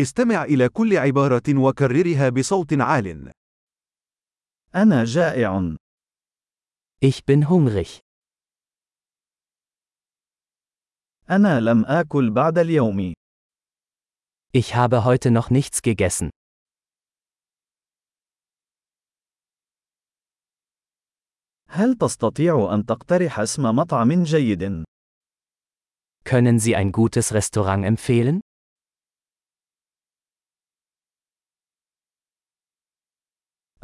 استمع إلى كل عبارة وكررها بصوت عال. أنا جائع. Ich bin hungrig. أنا لم آكل بعد اليوم. Ich habe heute noch nichts gegessen. هل تستطيع أن تقترح اسم مطعم جيد؟ Können Sie ein gutes Restaurant empfehlen?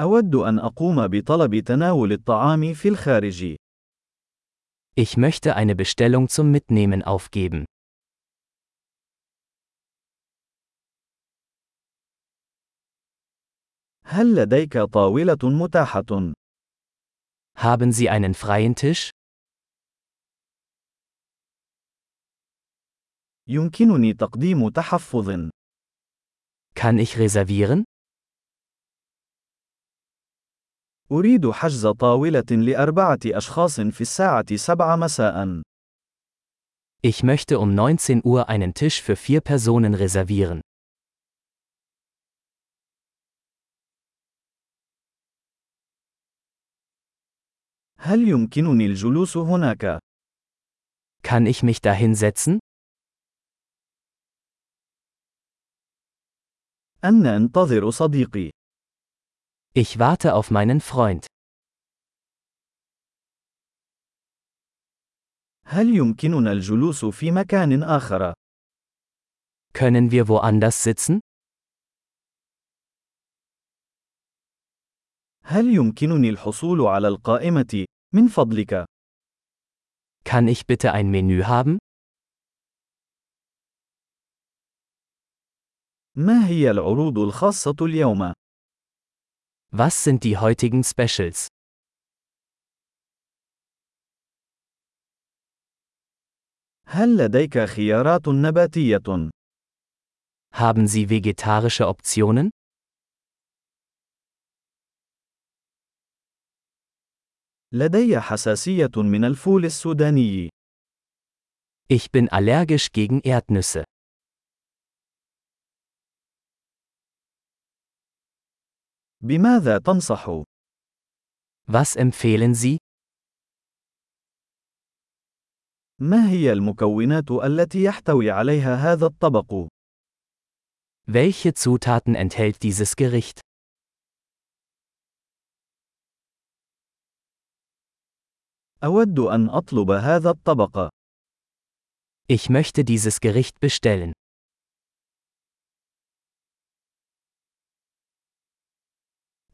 أود أن أقوم بطلب تناول الطعام في الخارج. Ich möchte eine Bestellung zum Mitnehmen aufgeben. هل لديك طاولة متاحة؟ Haben Sie einen freien Tisch? يمكنني تقديم تحفظ. Kann ich reservieren? أريد حجز طاولة لأربعة أشخاص في الساعة سبعة مساء. Ich möchte um 19 Uhr einen Tisch für vier Personen reservieren. هل يمكنني الجلوس هناك؟ Kann ich mich da hinsetzen? أنا أنتظر صديقي. Ich warte auf meinen Freund. هل يمكننا الجلوس في مكان آخر؟ Können wir woanders sitzen? هل يمكنني الحصول على القائمة؟ من فضلك. Kann ich bitte ein Menü haben? ما هي العروض الخاصة اليوم؟ Was sind die heutigen Specials? هل لديك خيارات نباتية؟ Haben Sie vegetarische Optionen? لدي حساسية من الفول السوداني. Ich bin allergisch gegen Erdnüsse. بماذا تنصح؟ Was empfehlen Sie? ما هي المكونات التي يحتوي عليها هذا الطبق؟ Welche Zutaten enthält dieses Gericht? أود أن أطلب هذا الطبق. Ich möchte dieses Gericht bestellen.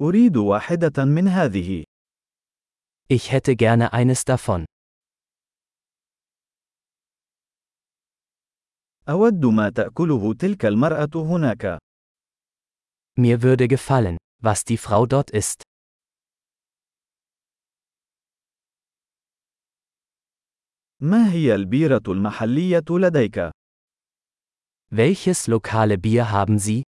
أريد واحدة من هذه. Ich hätte gerne eines davon. أود ما تأكله تلك المرأة هناك. Mir würde gefallen, was die Frau dort isst. ما هي البيرة المحلية لديك؟ Welches lokale Bier haben Sie?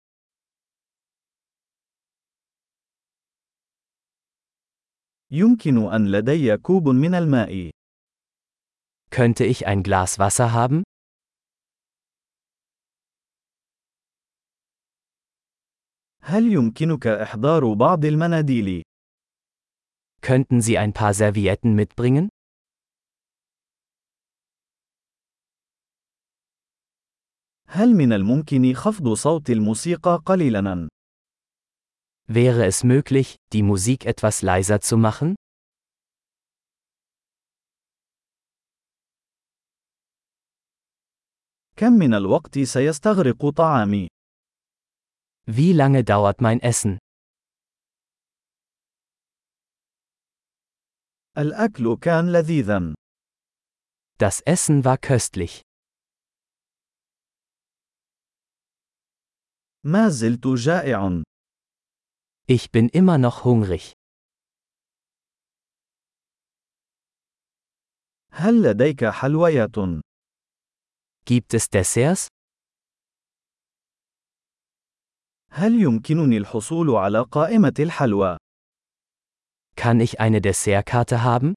يمكن أن لدي كوب من الماء. Könnte ich ein Glas Wasser haben? هل يمكنك إحضار بعض المناديل؟ Könnten Sie ein paar Servietten mitbringen? هل من الممكن خفض صوت الموسيقى قليلاً؟ Wäre es möglich, die Musik etwas leiser zu machen? كم من الوقت سيستغرق طعامي؟ Wie lange dauert mein Essen? الأكل كان لذيذاً. Das Essen war köstlich. ما زلت جائع. Ich bin immer noch hungrig. هل لديك حلويات؟ Gibt es Desserts? هل يمكنني الحصول على قائمة الحلوى؟ Kann ich eine Dessertkarte haben?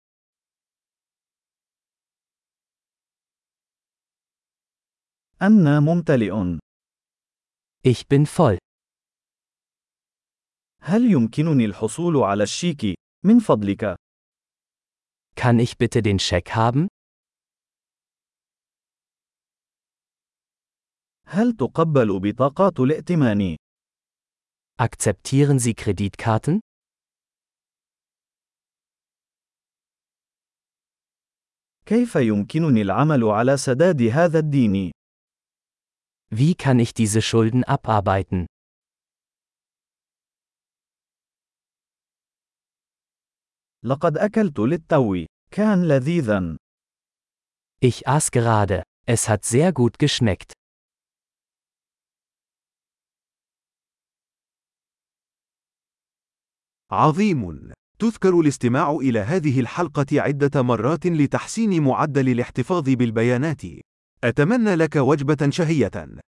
أنا ممتلئ. Ich bin voll. هل يمكنني الحصول على الشيك؟ من فضلك. Kann ich bitte den Scheck haben? هل تقبل بطاقات الائتمان؟ Akzeptieren Sie Kreditkarten? كيف يمكنني العمل على سداد هذا الدين؟ Wie kann ich diese Schulden abarbeiten? لقد أكلت للتو. كان لذيذا. Ich aß gerade. Es hat sehr gut geschmeckt. عظيم. تذكر الاستماع إلى هذه الحلقة عدة مرات لتحسين معدل الاحتفاظ بالبيانات. أتمنى لك وجبة شهية.